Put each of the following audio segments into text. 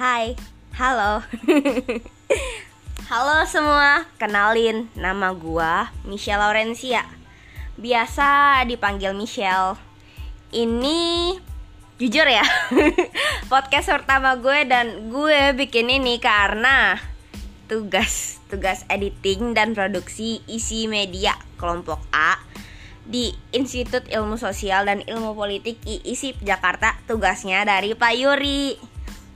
Hai, halo. Halo semua, kenalin nama gua Michelle Laurencia. Biasa dipanggil Michelle. Ini jujur ya Podcast pertama gue dan gue bikin ini karena Tugas, tugas editing dan produksi isi media kelompok A di Institut Ilmu Sosial dan Ilmu Politik IISIP Jakarta tugasnya dari Pak Yuri.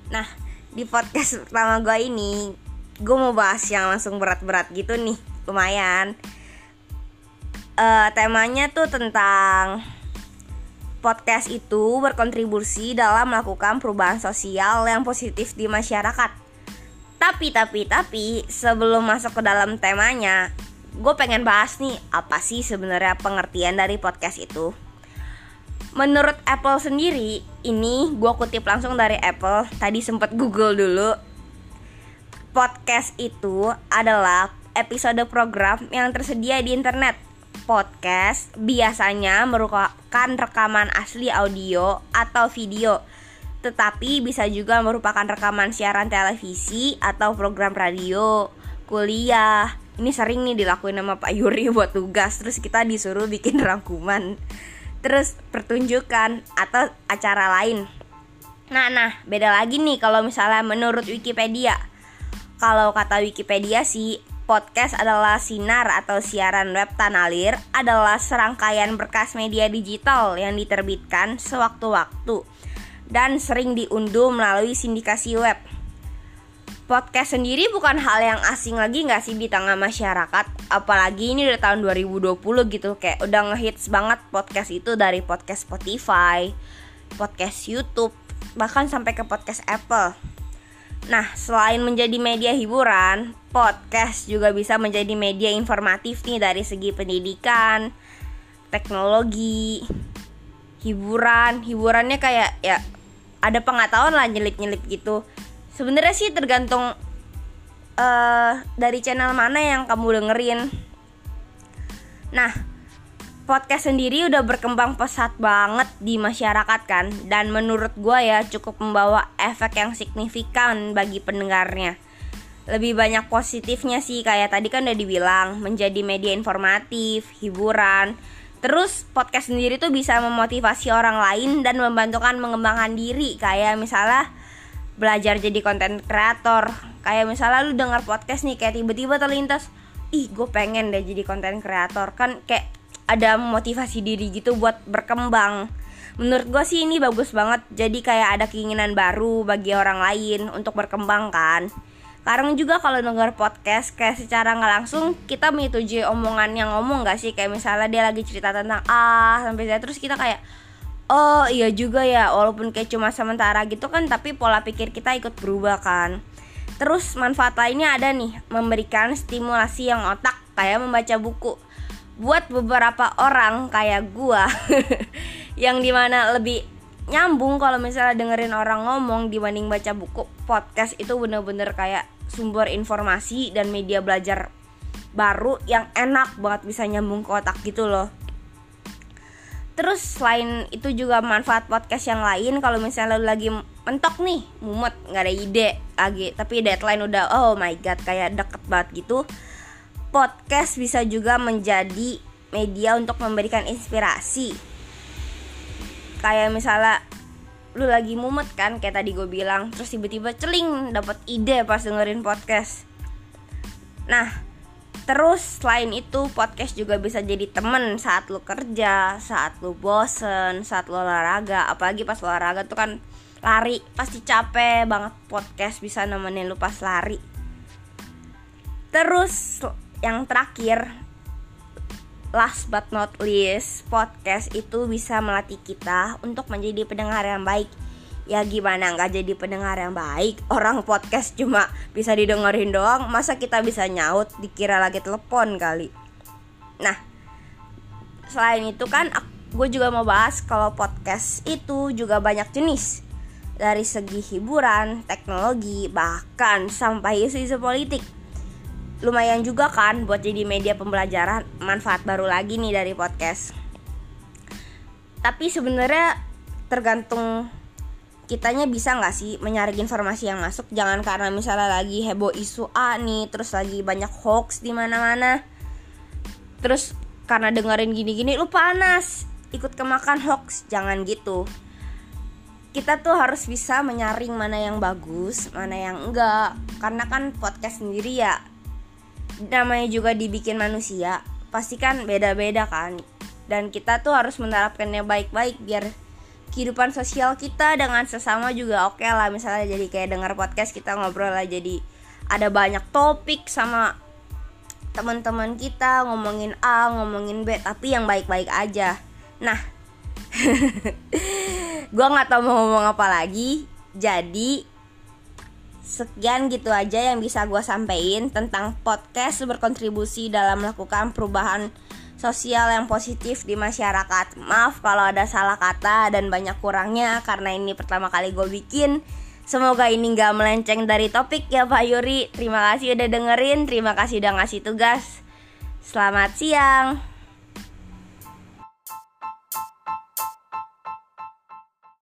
Nah, di podcast pertama gue ini gue mau bahas yang langsung berat-berat gitu nih, lumayan. Uh, temanya tuh tentang podcast itu berkontribusi dalam melakukan perubahan sosial yang positif di masyarakat. Tapi tapi tapi sebelum masuk ke dalam temanya, gue pengen bahas nih apa sih sebenarnya pengertian dari podcast itu. Menurut Apple sendiri, ini gue kutip langsung dari Apple. Tadi sempat Google dulu. Podcast itu adalah episode program yang tersedia di internet. Podcast biasanya merupakan rekaman asli audio atau video, tetapi bisa juga merupakan rekaman siaran televisi atau program radio, kuliah, ini sering nih dilakuin sama Pak Yuri buat tugas terus kita disuruh bikin rangkuman terus pertunjukan atau acara lain. Nah nah beda lagi nih kalau misalnya menurut Wikipedia. Kalau kata Wikipedia sih podcast adalah sinar atau siaran web tanalir adalah serangkaian berkas media digital yang diterbitkan sewaktu-waktu dan sering diunduh melalui sindikasi web podcast sendiri bukan hal yang asing lagi nggak sih di tengah masyarakat? Apalagi ini udah tahun 2020 gitu kayak udah ngehits banget podcast itu dari podcast Spotify podcast YouTube bahkan sampai ke podcast Apple. Nah selain menjadi media hiburan podcast juga bisa menjadi media informatif nih dari segi pendidikan teknologi hiburan. Hiburannya kayak ya ada pengetahuan lah nyelip-nyelip gitu sebenarnya sih tergantung uh, dari channel mana yang kamu dengerin. Nah podcast sendiri udah berkembang pesat banget di masyarakat kan dan menurut gue ya cukup membawa efek yang signifikan bagi pendengarnya. Lebih banyak positifnya sih kayak tadi kan udah dibilang menjadi media informatif, hiburan. Terus podcast sendiri tuh bisa memotivasi orang lain dan membantukan mengembangkan diri. Kayak misalnya belajar jadi konten kreator. Kayak misalnya lu denger podcast nih kayak tiba-tiba terlintas ih gue pengen deh jadi konten kreator. Kan kayak ada motivasi diri gitu buat berkembang. Menurut gue sih ini bagus banget. Jadi kayak ada keinginan baru bagi orang lain untuk berkembang kan. Sekarang juga kalau denger podcast kayak secara nggak langsung kita menyetujui omongan yang ngomong gak sih? Kayak misalnya dia lagi cerita tentang ah sampai saya terus kita kayak oh iya juga ya walaupun kayak cuma sementara gitu kan tapi pola pikir kita ikut berubah kan. Terus manfaat lainnya ada nih memberikan stimulasi yang otak kayak membaca buku. Buat beberapa orang kayak gua yang di mana lebih nyambung kalau misalnya dengerin orang ngomong dibanding baca buku podcast itu bener-bener kayak sumber informasi dan media belajar baru yang enak banget bisa nyambung ke otak gitu loh Terus selain itu juga manfaat podcast yang lain kalau misalnya lu lagi mentok nih, mumet, nggak ada ide lagi, tapi deadline udah oh my god kayak deket banget gitu. Podcast bisa juga menjadi media untuk memberikan inspirasi. Kayak misalnya lu lagi mumet kan kayak tadi gue bilang, terus tiba-tiba celing dapat ide pas dengerin podcast. Nah, Terus selain itu podcast juga bisa jadi temen saat lu kerja, saat lu bosen, saat lu olahraga. Apalagi pas olahraga tuh kan lari pasti capek banget podcast bisa nemenin lu pas lari. Terus yang terakhir Last but not least, podcast itu bisa melatih kita untuk menjadi pendengar yang baik ya gimana nggak jadi pendengar yang baik orang podcast cuma bisa didengerin doang masa kita bisa nyaut dikira lagi telepon kali nah selain itu kan gue juga mau bahas kalau podcast itu juga banyak jenis dari segi hiburan, teknologi, bahkan sampai isu-isu politik. Lumayan juga kan buat jadi media pembelajaran, manfaat baru lagi nih dari podcast. Tapi sebenarnya tergantung kitanya bisa nggak sih menyaring informasi yang masuk? Jangan karena misalnya lagi heboh isu A nih terus lagi banyak hoax di mana-mana. Terus karena dengerin gini-gini lu panas. Ikut kemakan hoax jangan gitu. Kita tuh harus bisa menyaring mana yang bagus mana yang enggak. Karena kan podcast sendiri ya namanya juga dibikin manusia pasti kan beda-beda kan. Dan kita tuh harus menerapkannya baik-baik biar kehidupan sosial kita dengan sesama juga oke okay lah. Misalnya jadi kayak dengar podcast kita ngobrol lah. Jadi ada banyak topik sama teman-teman kita ngomongin A ngomongin B tapi yang baik-baik aja. Nah gue nggak tahu mau ngomong apa lagi. Jadi sekian gitu aja yang bisa gue sampaikan tentang podcast berkontribusi dalam melakukan perubahan sosial yang positif di masyarakat. Maaf kalau ada salah kata dan banyak kurangnya karena ini pertama kali gue bikin. Semoga ini gak melenceng dari topik ya Pak Yuri. Terima kasih udah dengerin, terima kasih udah ngasih tugas. Selamat siang.